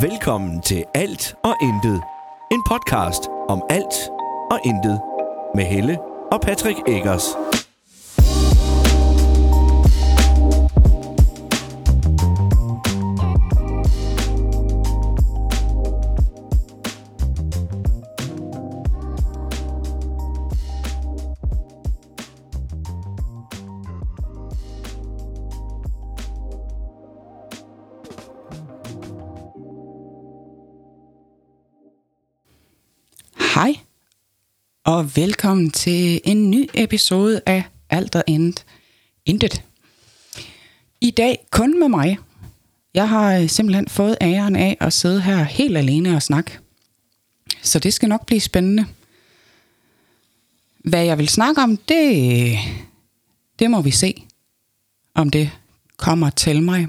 Velkommen til Alt og Intet. En podcast om alt og intet. Med Helle og Patrick Eggers. Velkommen til en ny episode af Alt og Intet. Intet. I dag kun med mig. Jeg har øh, simpelthen fået æren af at sidde her helt alene og snakke. Så det skal nok blive spændende. Hvad jeg vil snakke om, det, det må vi se, om det kommer til mig.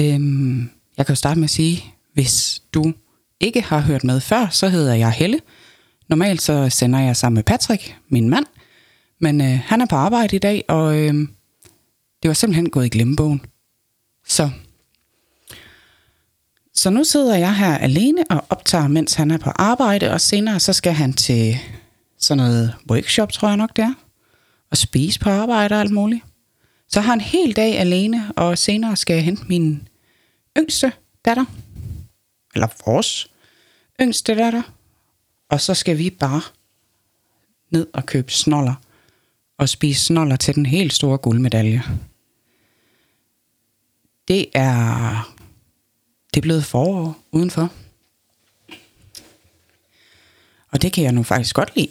Øhm, jeg kan jo starte med at sige, hvis du ikke har hørt med før, så hedder jeg Helle. Normalt så sender jeg sammen med Patrick, min mand. Men øh, han er på arbejde i dag, og øh, det var simpelthen gået i glemmebogen. Så. så nu sidder jeg her alene og optager, mens han er på arbejde, og senere så skal han til sådan noget workshop, tror jeg nok det er, og spise på arbejde og alt muligt. Så har han en hel dag alene, og senere skal jeg hente min yngste datter, eller vores yngste datter, og så skal vi bare ned og købe snoller og spise snoller til den helt store guldmedalje. Det er det er blevet forår udenfor. Og det kan jeg nu faktisk godt lide.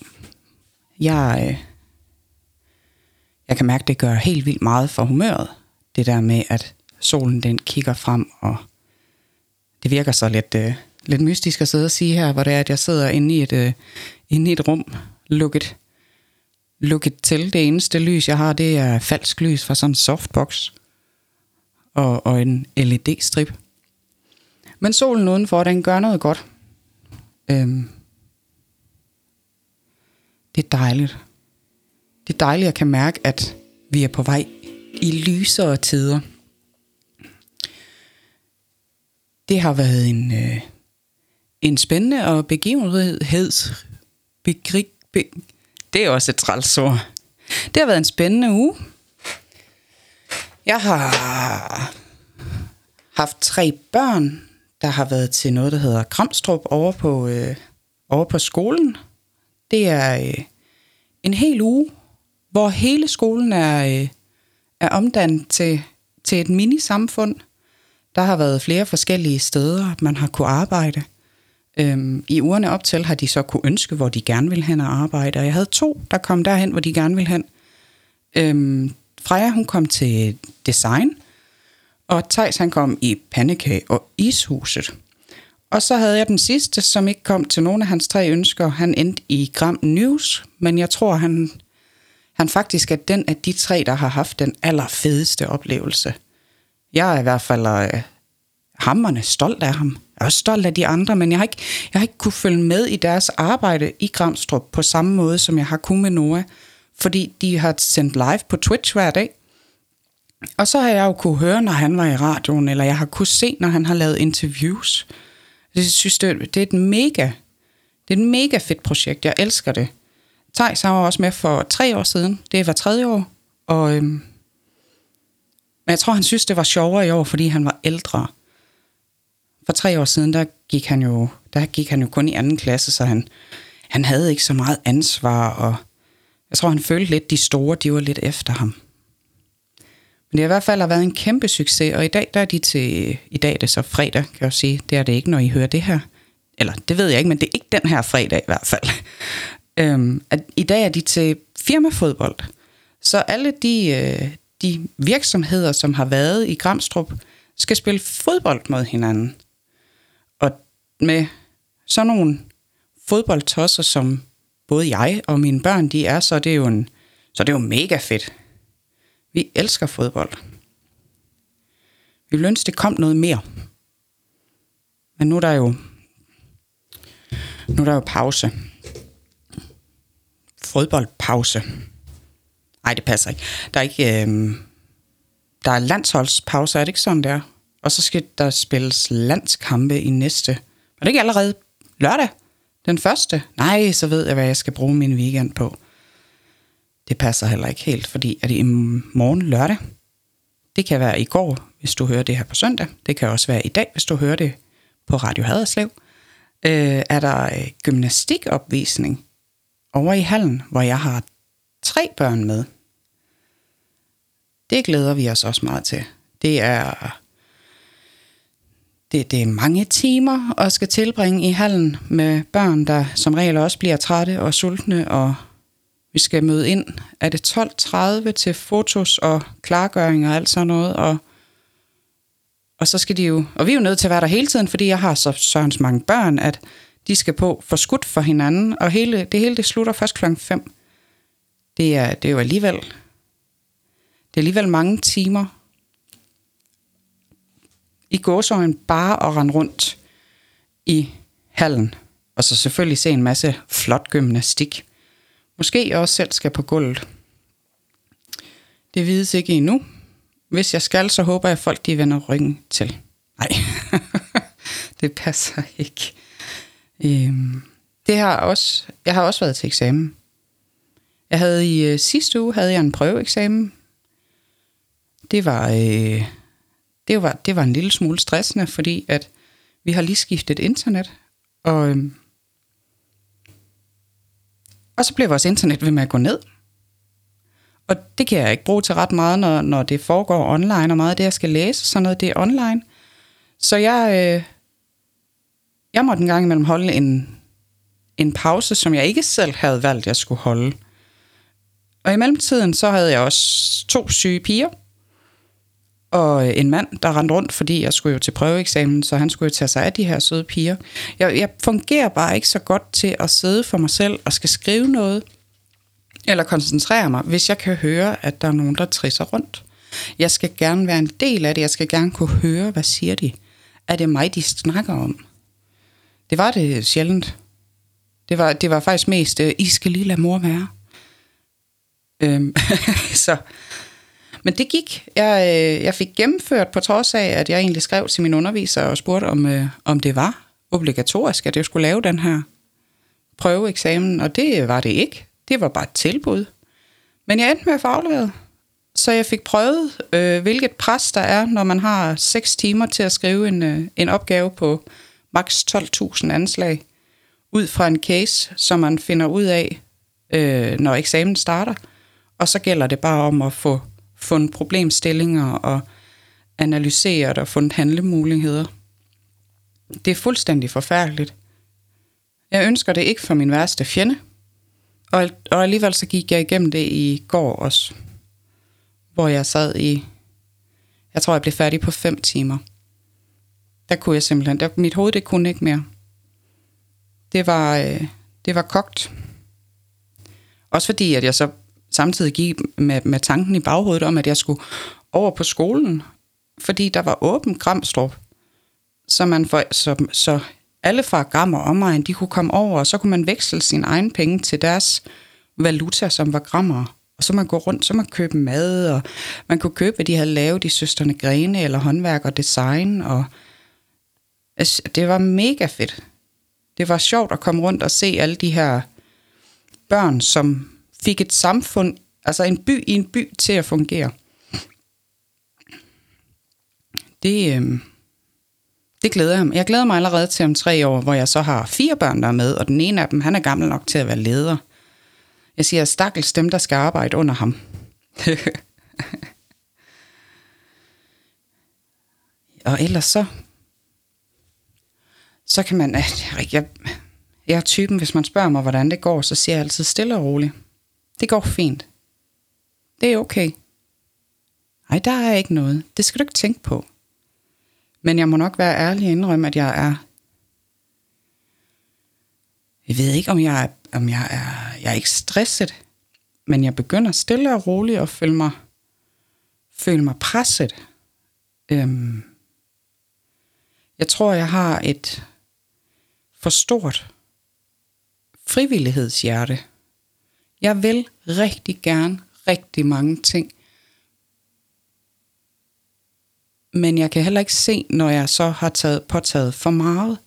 Jeg, øh, jeg kan mærke, det gør helt vildt meget for humøret. Det der med, at solen den kigger frem, og det virker så lidt, øh, lidt mystisk at sidde og sige her, hvor det er, at jeg sidder inde i et, øh, inde i et rum, lukket, lukket til. Det eneste lys, jeg har, det er falsk lys fra sådan en softbox og, og en LED-strip. Men solen udenfor, den gør noget godt. Øhm, det er dejligt. Det er dejligt, at jeg kan mærke, at vi er på vej i lysere tider. Det har været en, øh, en spændende og begivenheds... Begrig, be, det er også et trælsord. Det har været en spændende uge. Jeg har haft tre børn, der har været til noget, der hedder Kramstrup over på, øh, over på skolen. Det er øh, en hel uge, hvor hele skolen er, øh, er omdannet til, til et minisamfund. Der har været flere forskellige steder, man har kunne arbejde. Øhm, I ugerne op til har de så kunne ønske, hvor de gerne vil hen og arbejde. Og jeg havde to, der kom derhen, hvor de gerne vil hen. Øhm, Freja, hun kom til design, og Tejs han kom i pandekage og ishuset. Og så havde jeg den sidste, som ikke kom til nogen af hans tre ønsker. Han endte i Gram News, men jeg tror, han, han faktisk er den af de tre, der har haft den allerfedeste oplevelse. Jeg er i hvert fald øh, hammerne stolt af ham. Også stolt af de andre, men jeg har ikke, jeg har ikke kunne følge med i deres arbejde i Gramstrup på samme måde, som jeg har kunnet med Noah, fordi de har sendt live på Twitch hver dag. Og så har jeg jo kunne høre, når han var i radioen, eller jeg har kunne se, når han har lavet interviews. Det synes, det, det er et mega, det er et mega fedt projekt. Jeg elsker det. Thijs han var også med for tre år siden. Det var tredje år. Og, øhm, men jeg tror, han synes, det var sjovere i år, fordi han var ældre. For tre år siden, der gik han jo, der gik han jo kun i anden klasse, så han, han havde ikke så meget ansvar, og jeg tror, han følte lidt, de store, de var lidt efter ham. Men det har i hvert fald har været en kæmpe succes, og i dag der er de til, i dag er det så fredag, kan jeg sige, det er det ikke, når I hører det her. Eller det ved jeg ikke, men det er ikke den her fredag i hvert fald. Øhm, at I dag er de til firmafodbold. Så alle de, øh, de virksomheder, som har været i Gramstrup, skal spille fodbold mod hinanden. Med sådan nogle fodboldtosser, som både jeg og mine børn, de er, så det er jo, en, så er det jo mega fedt. Vi elsker fodbold. Vi ville ønske, det kom noget mere. Men nu er der jo, nu er der jo pause. Fodboldpause. Nej, det passer ikke. Der er ikke... Øh, der er landsholdspause, er det ikke sådan der? Og så skal der spilles landskampe i næste. Er det ikke allerede lørdag? Den første? Nej, så ved jeg, hvad jeg skal bruge min weekend på. Det passer heller ikke helt, fordi er det i morgen lørdag? Det kan være i går, hvis du hører det her på søndag. Det kan også være i dag, hvis du hører det på Radio Haderslev. Øh, er der øh, gymnastikopvisning over i hallen, hvor jeg har tre børn med. Det glæder vi os også meget til. Det er det, det er mange timer at skal tilbringe i hallen med børn, der som regel også bliver trætte og sultne, og vi skal møde ind. Er det 12.30 til fotos og klargøring og alt sådan noget, og, og så skal de jo, og vi er jo nødt til at være der hele tiden, fordi jeg har så sørens mange børn, at de skal på for skudt for hinanden, og hele, det hele det slutter først klokken 5. Det er, det er jo alligevel, det er alligevel mange timer i gåsøjen bare at rende rundt i hallen. Og så selvfølgelig se en masse flot gymnastik. Måske jeg også selv skal på gulvet. Det vides ikke endnu. Hvis jeg skal, så håber jeg, at folk de vender ryggen til. Nej, det passer ikke. Øhm, det har også, jeg har også været til eksamen. Jeg havde i øh, sidste uge havde jeg en prøveeksamen. Det var, øh, det var, det var en lille smule stressende, fordi at vi har lige skiftet internet, og, øhm, og så blev vores internet ved med at gå ned. Og det kan jeg ikke bruge til ret meget, når, når det foregår online, og meget af det, jeg skal læse, sådan noget, det er online. Så jeg, øh, jeg måtte en gang imellem holde en, en pause, som jeg ikke selv havde valgt, jeg skulle holde. Og i mellemtiden, så havde jeg også to syge piger, og øh, en mand, der rendte rundt, fordi jeg skulle jo til prøveeksamen, så han skulle jo tage sig af de her søde piger. Jeg, jeg fungerer bare ikke så godt til at sidde for mig selv og skal skrive noget, eller koncentrere mig, hvis jeg kan høre, at der er nogen, der trisser rundt. Jeg skal gerne være en del af det, jeg skal gerne kunne høre, hvad siger de? Er det mig, de snakker om? Det var det sjældent. Det var, det var faktisk mest, uh, I skal lige lade mor være. Øhm, så, men det gik. Jeg, øh, jeg fik gennemført på trods af, at jeg egentlig skrev til min underviser og spurgte, om, øh, om det var obligatorisk, at jeg skulle lave den her prøveeksamen, og det var det ikke. Det var bare et tilbud. Men jeg endte med at få afleveret. Så jeg fik prøvet, øh, hvilket pres der er, når man har 6 timer til at skrive en, øh, en opgave på maks 12.000 anslag, ud fra en case, som man finder ud af, øh, når eksamen starter. Og så gælder det bare om at få fundet problemstillinger og analyseret og fundet handlemuligheder. Det er fuldstændig forfærdeligt. Jeg ønsker det ikke for min værste fjende, og, og alligevel så gik jeg igennem det i går også, hvor jeg sad i, jeg tror jeg blev færdig på fem timer. Der kunne jeg simpelthen, der, mit hoved det kunne ikke mere. Det var, øh, det var kogt. Også fordi, at jeg så samtidig gik med, med tanken i baghovedet om, at jeg skulle over på skolen, fordi der var åben Gramstrup, så, man for, så, så alle fra Gram og omegn, de kunne komme over, og så kunne man veksle sin egen penge til deres valuta, som var grammer. Og så man gå rundt, så man købe mad, og man kunne købe, hvad de havde lavet i Søsterne Grene, eller håndværk og design, og altså, det var mega fedt. Det var sjovt at komme rundt og se alle de her børn, som fik et samfund, altså en by i en by til at fungere. Det, øh, det glæder jeg mig. Jeg glæder mig allerede til om tre år, hvor jeg så har fire børn, der er med, og den ene af dem, han er gammel nok til at være leder. Jeg siger, stakkels dem, der skal arbejde under ham. og ellers så, så kan man, jeg, jeg er typen, hvis man spørger mig, hvordan det går, så siger jeg altid stille og roligt. Det går fint. Det er okay. Ej, der er ikke noget. Det skal du ikke tænke på. Men jeg må nok være ærlig og indrømme, at jeg er... Jeg ved ikke, om jeg er, om jeg er, jeg er ikke stresset, men jeg begynder stille og roligt at føle mig, føle mig presset. Øhm, jeg tror, jeg har et for stort frivillighedshjerte. Jeg vil rigtig gerne rigtig mange ting. men jeg kan heller ikke se, når jeg så har taget, påtaget for meget.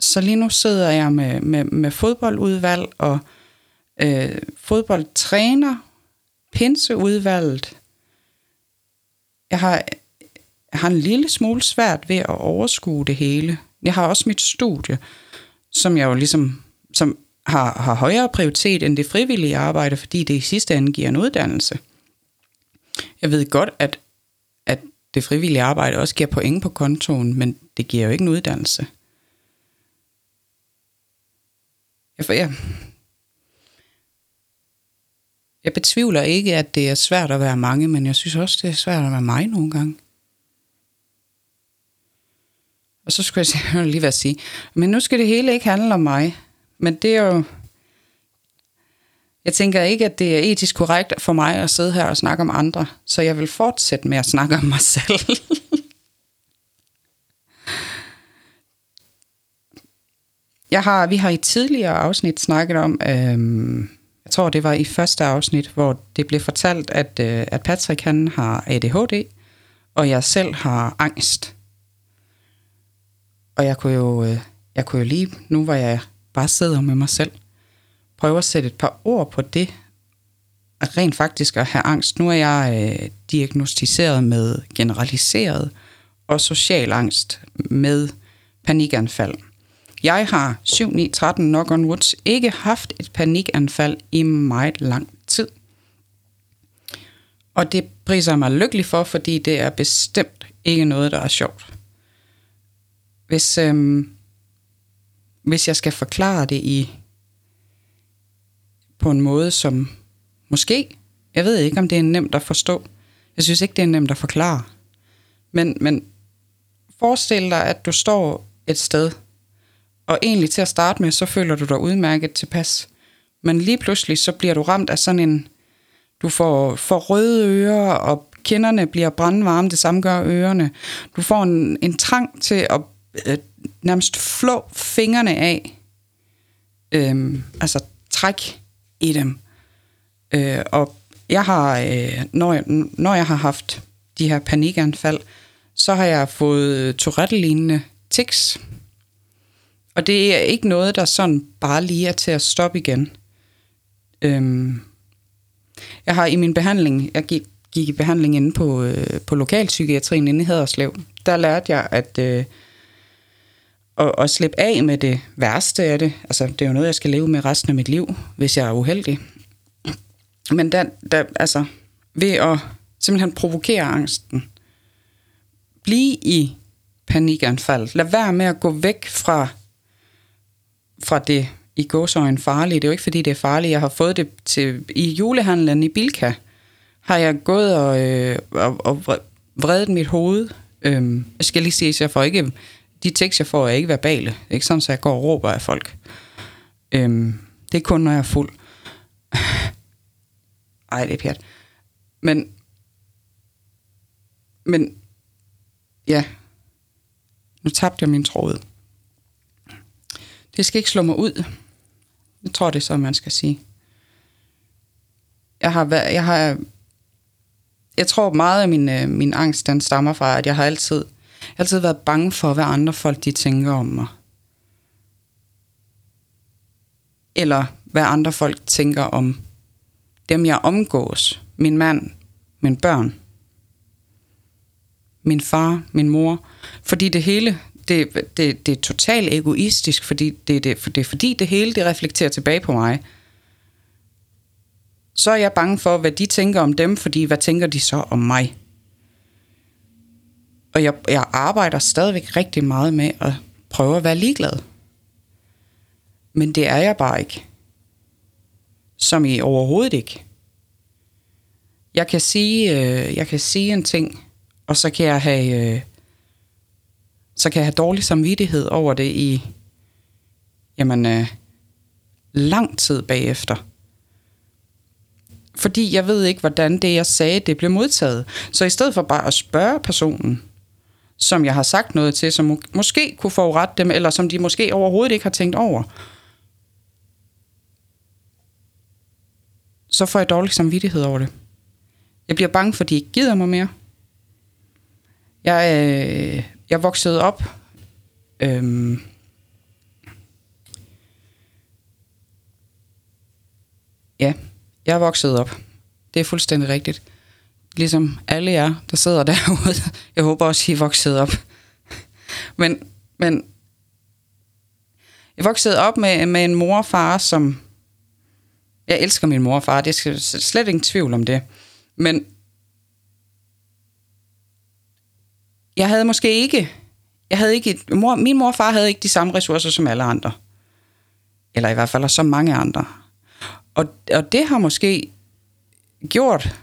Så lige nu sidder jeg med, med, med fodboldudvalg og øh, fodboldtræner, pinseudvalget. Jeg har, jeg har en lille smule svært ved at overskue det hele. Jeg har også mit studie, som jeg jo ligesom som har, har højere prioritet end det frivillige arbejde, fordi det i sidste ende giver en uddannelse. Jeg ved godt, at, at det frivillige arbejde også giver point på kontoen, men det giver jo ikke en uddannelse. Jeg, jeg, jeg betvivler ikke, at det er svært at være mange, men jeg synes også, det er svært at være mig nogle gange. Og så skulle jeg lige være at sige, men nu skal det hele ikke handle om mig. Men det er jo... Jeg tænker ikke, at det er etisk korrekt for mig at sidde her og snakke om andre, så jeg vil fortsætte med at snakke om mig selv. jeg har, vi har i tidligere afsnit snakket om, øhm, jeg tror det var i første afsnit, hvor det blev fortalt, at, øh, at Patrick han har ADHD, og jeg selv har angst. Og jeg kunne jo, øh, jeg kunne jo lige, nu var jeg bare sidder med mig selv, Prøver at sætte et par ord på det, at rent faktisk at have angst. Nu er jeg øh, diagnostiseret med generaliseret og social angst med panikanfald. Jeg har 7-9-13 knock on woods ikke haft et panikanfald i meget lang tid. Og det priser mig lykkelig for, fordi det er bestemt ikke noget, der er sjovt. Hvis, øhm, hvis jeg skal forklare det i på en måde, som måske, jeg ved ikke, om det er nemt at forstå. Jeg synes ikke, det er nemt at forklare. Men, men forestil dig, at du står et sted, og egentlig til at starte med, så føler du dig udmærket tilpas. Men lige pludselig, så bliver du ramt af sådan en, du får, får røde ører, og kinderne bliver brandvarme, det samme gør ørerne. Du får en, en trang til at øh, nærmest flå fingrene af. Øhm, altså træk i dem. Øh, og jeg har, øh, når, jeg, når jeg har haft de her panikanfald, så har jeg fået Tourette-lignende tics. Og det er ikke noget, der sådan bare lige er til at stoppe igen. Øhm, jeg har i min behandling, jeg gik, gik i behandling inde på, øh, på lokalpsykiatrien inde i Haderslev, der lærte jeg, at øh, at, at slippe af med det værste af det. Altså, det er jo noget, jeg skal leve med resten af mit liv, hvis jeg er uheldig. Men der, der, altså, ved at simpelthen provokere angsten, blive i panikanfald, lad være med at gå væk fra, fra det i gåsøjne farlige. Det er jo ikke, fordi det er farligt. Jeg har fået det til, i julehandlen i Bilka, har jeg gået og, øh, og, og vredet mit hoved. Øhm, jeg skal lige sige, så jeg får ikke de tekster, jeg får, er ikke verbale. Det er ikke sådan, at jeg går og råber af folk. Øhm, det er kun, når jeg er fuld. Ej, det er pjat. Men, men, ja, nu tabte jeg min tråd. Det skal ikke slå mig ud. Jeg tror, det er så, man skal sige. Jeg har, været, jeg har, jeg tror meget af min, øh, min angst, den stammer fra, at jeg har altid jeg har altid været bange for, hvad andre folk de tænker om mig. Eller hvad andre folk tænker om dem, jeg omgås. Min mand, mine børn, min far, min mor. Fordi det hele, det, det, det er totalt egoistisk, fordi det, det, det er fordi det hele det reflekterer tilbage på mig. Så er jeg bange for, hvad de tænker om dem, fordi hvad tænker de så om mig? Og jeg, jeg arbejder stadigvæk rigtig meget med at prøve at være ligeglad. Men det er jeg bare ikke. Som i overhovedet ikke. Jeg kan sige, øh, jeg kan sige en ting, og så kan jeg have, øh, så kan jeg have dårlig samvittighed over det i, jamen, øh, lang tid bagefter. Fordi jeg ved ikke, hvordan det, jeg sagde, det blev modtaget. Så i stedet for bare at spørge personen, som jeg har sagt noget til, som må, måske kunne forurette dem, eller som de måske overhovedet ikke har tænkt over. Så får jeg dårlig samvittighed over det. Jeg bliver bange for, de ikke gider mig mere. Jeg, øh, jeg voksede op... Øh, ja, jeg voksede op. Det er fuldstændig rigtigt. Ligesom alle jer, der sidder derude. Jeg håber også, I er vokset op. Men, men jeg voksede op med, med en mor og far, som... Jeg elsker min mor og far, det er slet ingen tvivl om det. Men jeg havde måske ikke... Jeg havde ikke mor, min mor og far havde ikke de samme ressourcer som alle andre. Eller i hvert fald så mange andre. Og, og det har måske gjort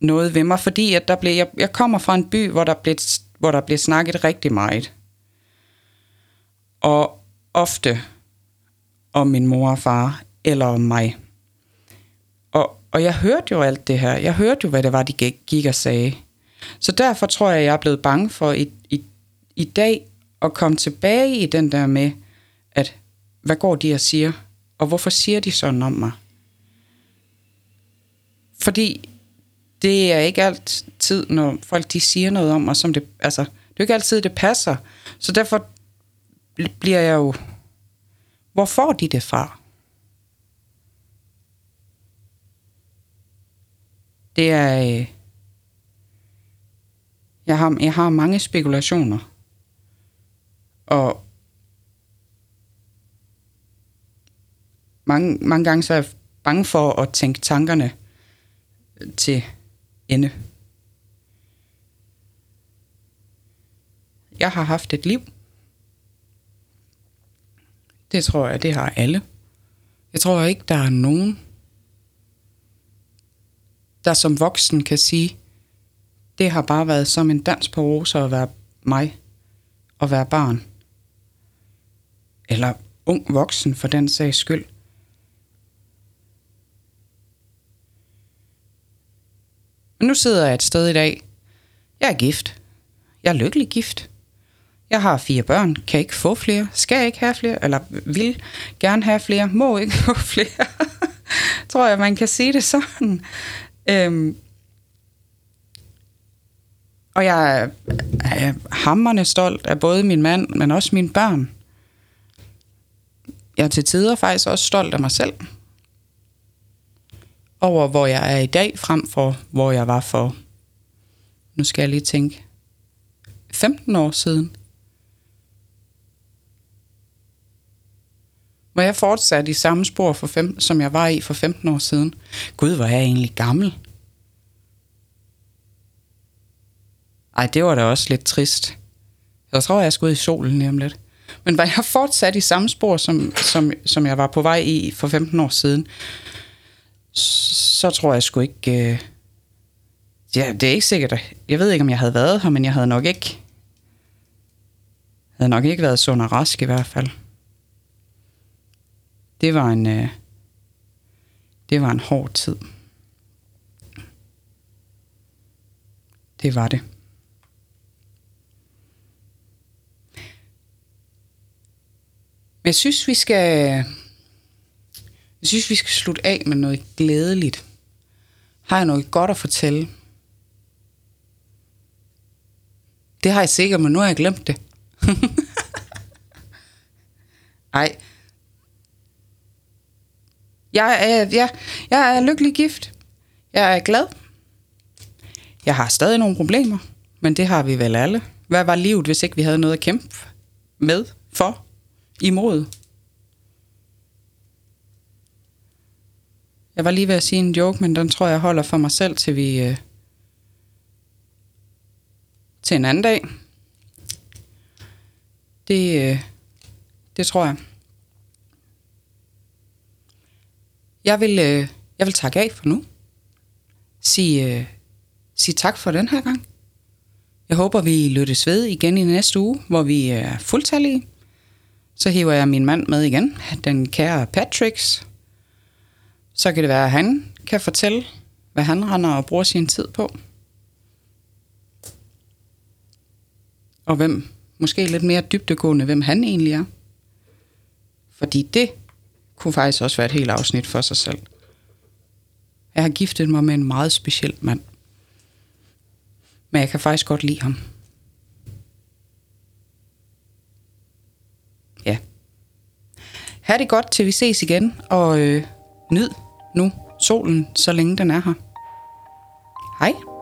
noget ved mig, fordi at der blev, jeg, jeg kommer fra en by, hvor der, blev, hvor der blev snakket rigtig meget. Og ofte om min mor og far, eller om mig. Og, og jeg hørte jo alt det her. Jeg hørte jo, hvad det var, de gik og sagde. Så derfor tror jeg, jeg er blevet bange for i, i, i dag at komme tilbage i den der med, at hvad går de og siger? Og hvorfor siger de sådan om mig? Fordi det er ikke altid, når folk de siger noget om mig, som det, altså, det er jo ikke altid, det passer. Så derfor bliver jeg jo, hvor får de det fra? Det er, øh, jeg har, jeg har mange spekulationer. Og mange, mange gange så er jeg bange for at tænke tankerne til ende. Jeg har haft et liv. Det tror jeg, det har alle. Jeg tror ikke, der er nogen, der som voksen kan sige, det har bare været som en dans på roser at være mig og være barn. Eller ung voksen for den sags skyld. Nu sidder jeg et sted i dag. Jeg er gift. Jeg er lykkelig gift. Jeg har fire børn, kan ikke få flere, skal ikke have flere, eller vil gerne have flere, må ikke få flere. Tror jeg, man kan sige det sådan. Øhm, og jeg er, er hammerne stolt af både min mand, men også mine børn. Jeg er til tider faktisk også stolt af mig selv. Over hvor jeg er i dag, frem for hvor jeg var for, nu skal jeg lige tænke, 15 år siden. Hvor jeg fortsatte i samme spor, for fem, som jeg var i for 15 år siden. Gud, hvor er jeg egentlig gammel. Ej, det var da også lidt trist. Jeg tror, jeg skulle ud i solen lige om lidt. Men var jeg fortsat i samme spor, som, som, som jeg var på vej i for 15 år siden, så tror jeg sgu ikke... Øh, ja, det er ikke sikkert. Jeg ved ikke, om jeg havde været her, men jeg havde nok ikke... havde nok ikke været sund og rask i hvert fald. Det var en... Øh, det var en hård tid. Det var det. Men jeg synes, vi skal... Jeg synes, vi skal slutte af med noget glædeligt. Har jeg noget godt at fortælle? Det har jeg sikkert, men nu har jeg glemt det. Ej. Jeg er, jeg, jeg er lykkelig gift. Jeg er glad. Jeg har stadig nogle problemer, men det har vi vel alle. Hvad var livet, hvis ikke vi havde noget at kæmpe med, for, imod? Jeg var lige ved at sige en joke, men den tror jeg holder for mig selv, til vi... Øh, til en anden dag. Det, øh, det tror jeg. Jeg vil, øh, jeg vil takke af for nu. Sige, øh, sige tak for den her gang. Jeg håber, vi lyttes ved igen i næste uge, hvor vi er fuldtallige. Så hiver jeg min mand med igen, den kære Patricks. Så kan det være, at han kan fortælle, hvad han render og bruger sin tid på. Og hvem, måske lidt mere dybdegående, hvem han egentlig er. Fordi det kunne faktisk også være et helt afsnit for sig selv. Jeg har giftet mig med en meget speciel mand. Men jeg kan faktisk godt lide ham. Ja. Ha' det godt, til vi ses igen, og øh, nyd nu solen, så længe den er her. Hej.